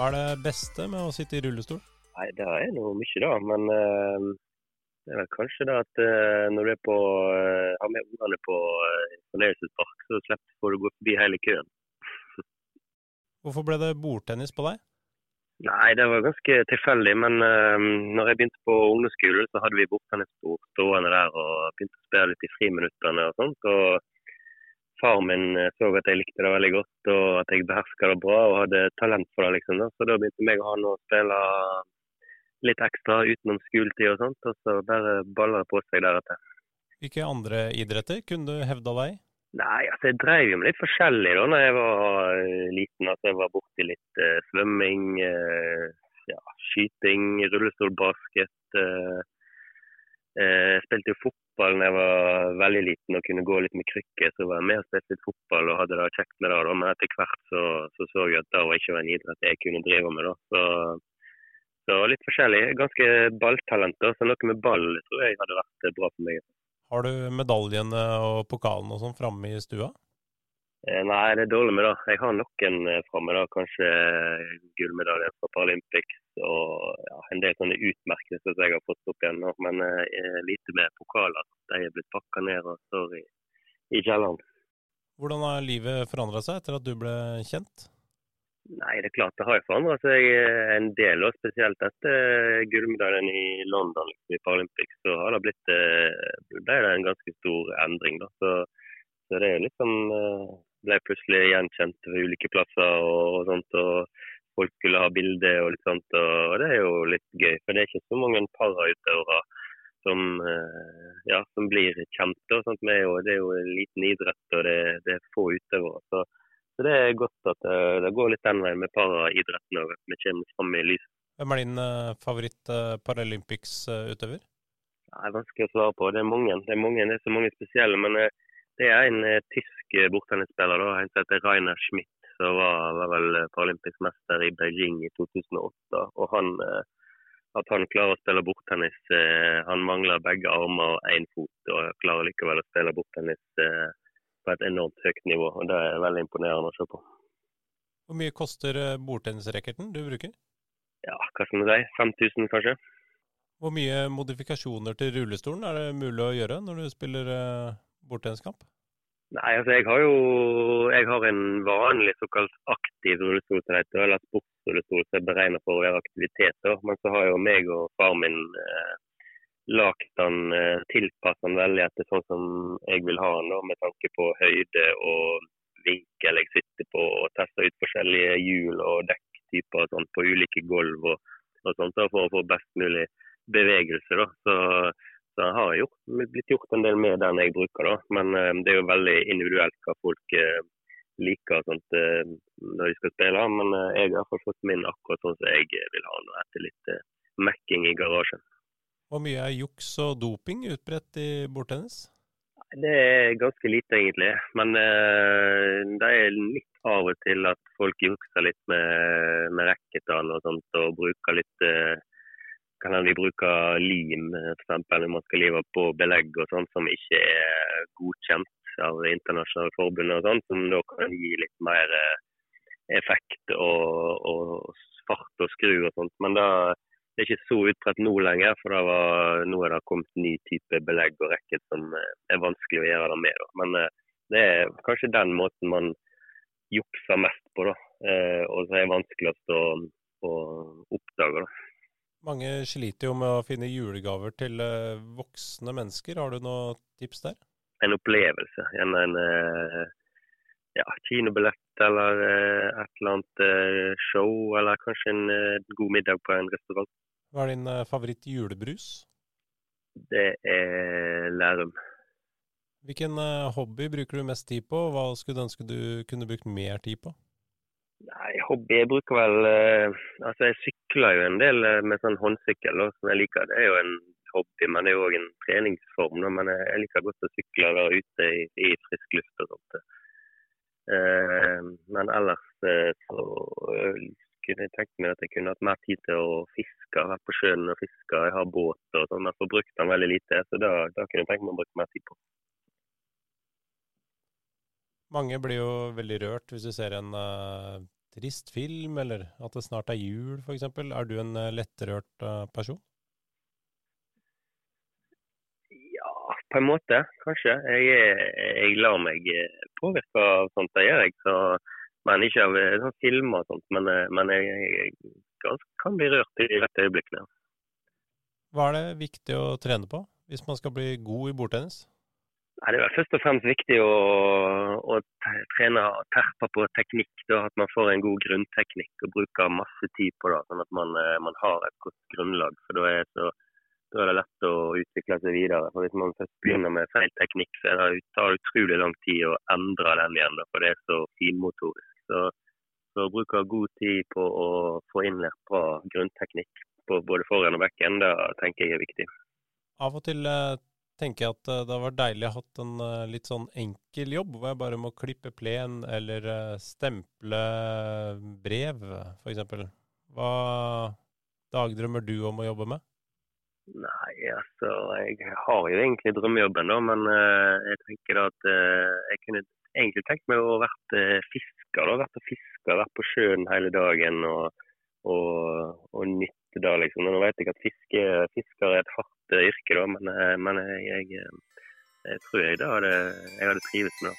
Hva er det beste med å sitte i rullestol? Nei, Det er noe mye, da. Men uh, det er vel kanskje det at uh, når du er på, uh, har med ungene på fornøyelsespark, så slipper du å gå forbi hele køen. Hvorfor ble det bordtennis på deg? Nei, det var ganske tilfeldig. Men uh, når jeg begynte på ungdomsskolen, så hadde vi bordtennisbord stående der og begynte å spille litt i friminuttene og sånt. og far min eh, så at jeg likte det veldig godt og at jeg beherska det bra og hadde talent for det. liksom. Da. Så da begynte jeg og han å spille litt ekstra utenom skoletid og sånt, og så bare balla det på seg deretter. Hvilke andre idretter kunne du hevda deg i? Nei, altså jeg drev jo med litt forskjellig da når jeg var eh, liten. altså Jeg var borti litt uh, svømming, uh, ja, skyting, rullestolbasket. Uh, jeg spilte jo fotball da jeg var veldig liten og kunne gå litt med krykker. Så var jeg med og spilte litt fotball og hadde det kjekt med det. Da. Men etter hvert så, så, så jeg at det var ikke en idrett jeg kunne drive med. da. Så, så litt forskjellig. Ganske balltalent. da, Så noe med ball tror jeg hadde vært bra for meg. Har du medaljene og pokalen og sånn framme i stua? Eh, nei, det er dårlig med det. Jeg har noen framme. da, Kanskje gullmedalje fra Paralympics og en del sånne utmerkelser som jeg har fått opp igjen. Men eh, lite med pokaler. De er blitt pakka ned og står i, i kjelleren. Hvordan har livet forandra seg etter at du ble kjent? Nei, det er klart det har forandra seg eh, en del. og Spesielt etter gullmedaljen i London liksom, i Paralympics, så har det blitt eh, det er en ganske stor endring. da. Så, så det er liksom eh, ble plutselig gjenkjent ved ulike plasser og, og sånt. og folk skulle ha bilde og litt sånt. Og det er jo litt gøy, for det er ikke så mange parautøvere som, eh, ja, som blir kjent. Og sånt. med, er, jo, det er jo en liten idrett, og det, det er få utøvere. Så, så, det er godt at det, eh, det går litt den veien med paraidretten òg, at vi kommer fram i lyset. Hvem er din uh, favoritt uh, Paralympics-utøver? Det er vanskelig å svare på. Det er mange. Det er, mange, det er så mange spesielle. Men det er en tysk bordtennisspiller, en som heter Rainer Schmidt så var, var vel paralympisk mester i Beijing i 2008. Og han, eh, at han klarer å spille bordtennis eh, Han mangler begge armer og én fot, og klarer likevel å spille bordtennis eh, på et enormt høyt nivå. og Det er veldig imponerende å se på. Hvor mye koster bordtennisracketen du bruker? Ja, hva skal vi si, 5000 kanskje. Hvor mye modifikasjoner til rullestolen er det mulig å gjøre når du spiller bordtenniskamp? Nei, altså jeg har jo jeg har en vanlig såkalt aktiv rullestol eller sportsrullestol som er beregnet for å gjøre aktiviteter. Men så har jo meg og far min eh, lagt den, eh, tilpasset den veldig etter sånn som jeg vil ha den, da, med tanke på høyde og vinkel jeg sitter på, og testa ut forskjellige hjul og dekktyper og sånt på ulike gulv og, og sånt, for å få best mulig bevegelse. da. Så så har gjort, blitt gjort en del med den jeg bruker, da. Men uh, det er jo veldig individuelt hva folk uh, liker sånt, uh, når de skal spille. Men jeg har fått min akkurat sånn som jeg vil ha den, etter litt mekking i garasjen. Hvor mye er juks og doping utbredt i bordtennis? Det er ganske lite, egentlig. Men det er litt av og til at folk jukser litt med, med racketene og sånt, og bruker litt kan hende de bruker lim f.eks. når man skal live på belegg og sånn som ikke er godkjent av internasjonale forbund, og sånn, som da kan gi litt mer eh, effekt og, og fart og skru og sånt. Men da, det er ikke så utbredt nå lenger, for var, nå er det kommet ny type belegg og rekket som eh, er vanskelig å gjøre det med. Da. Men eh, det er kanskje den måten man jukser mest på, da. og så er vanskeligst å, å oppdage. da. Mange sliter jo med å finne julegaver til uh, voksne mennesker. Har du noen tips der? En opplevelse. En, en uh, ja, kinobillett eller uh, et eller annet show, eller kanskje en god middag på en restaurant. Hva er din favoritt julebrus? Det er Lærum. Hvilken hobby bruker du mest tid på, og hva skulle du ønske du kunne brukt mer tid på? Nei, hobby Jeg bruker vel eh, Altså, jeg sykler jo en del eh, med sånn håndsykkel som jeg liker. Det er jo en hobby, men det er jo òg en treningsform. Men jeg liker godt å sykle og være ute i, i frisk luft og sånt. Eh, men ellers så kunne jeg tenkt meg at jeg kunne hatt mer tid til å fiske. Vært på sjøen og fiske. Jeg har båt og sånn. men får brukt den veldig lite, så da, da kunne jeg tenkt meg å bruke mer tid på. Mange blir jo veldig rørt hvis du ser en uh, trist film, eller at det snart er jul f.eks.? Er du en lettrørt person? Ja, på en måte, kanskje. Jeg, jeg lar meg påvirke av sånt, det gjør jeg. Så, men ikke av sånn filmer og sånt. Men, men jeg, jeg, kan bli rørt i rette øyeblikkene. Hva er det viktig å trene på hvis man skal bli god i bordtennis? Det er først og fremst viktig å, å trene terpe på teknikk. Da, at man får en god grunnteknikk og bruker masse tid på det, sånn at man, eh, man har et godt grunnlag. For da er, så, da er, det lett å utvikle seg videre. For Hvis man først begynner med feil teknikk, så det, tar det utrolig lang tid å endre den igjen. Da, for det er så finmotorisk. Så, så bruker god tid på å få innlært bra grunnteknikk på både foran og bekken, det tenker jeg er viktig. Av og til eh, tenker jeg at eh, det har vært deilig å ha hatt en eh, litt sånn enkel jobb, hvor jeg bare må klippe plen eller eh, stemple brev, f.eks. Hva dagdrømmer du om å jobbe med? Nei, altså jeg har jo egentlig drømmejobben, da, men jeg tenker da at jeg kunne egentlig tenkt meg å vært fisker. da, Vært på fisker, vært på sjøen hele dagen og, og, og nytte det. liksom. Nå vet jeg at fiske, er et hardt yrke, da, men, eh, men jeg, jeg, jeg, tror jeg, da jeg hadde trivdes med det.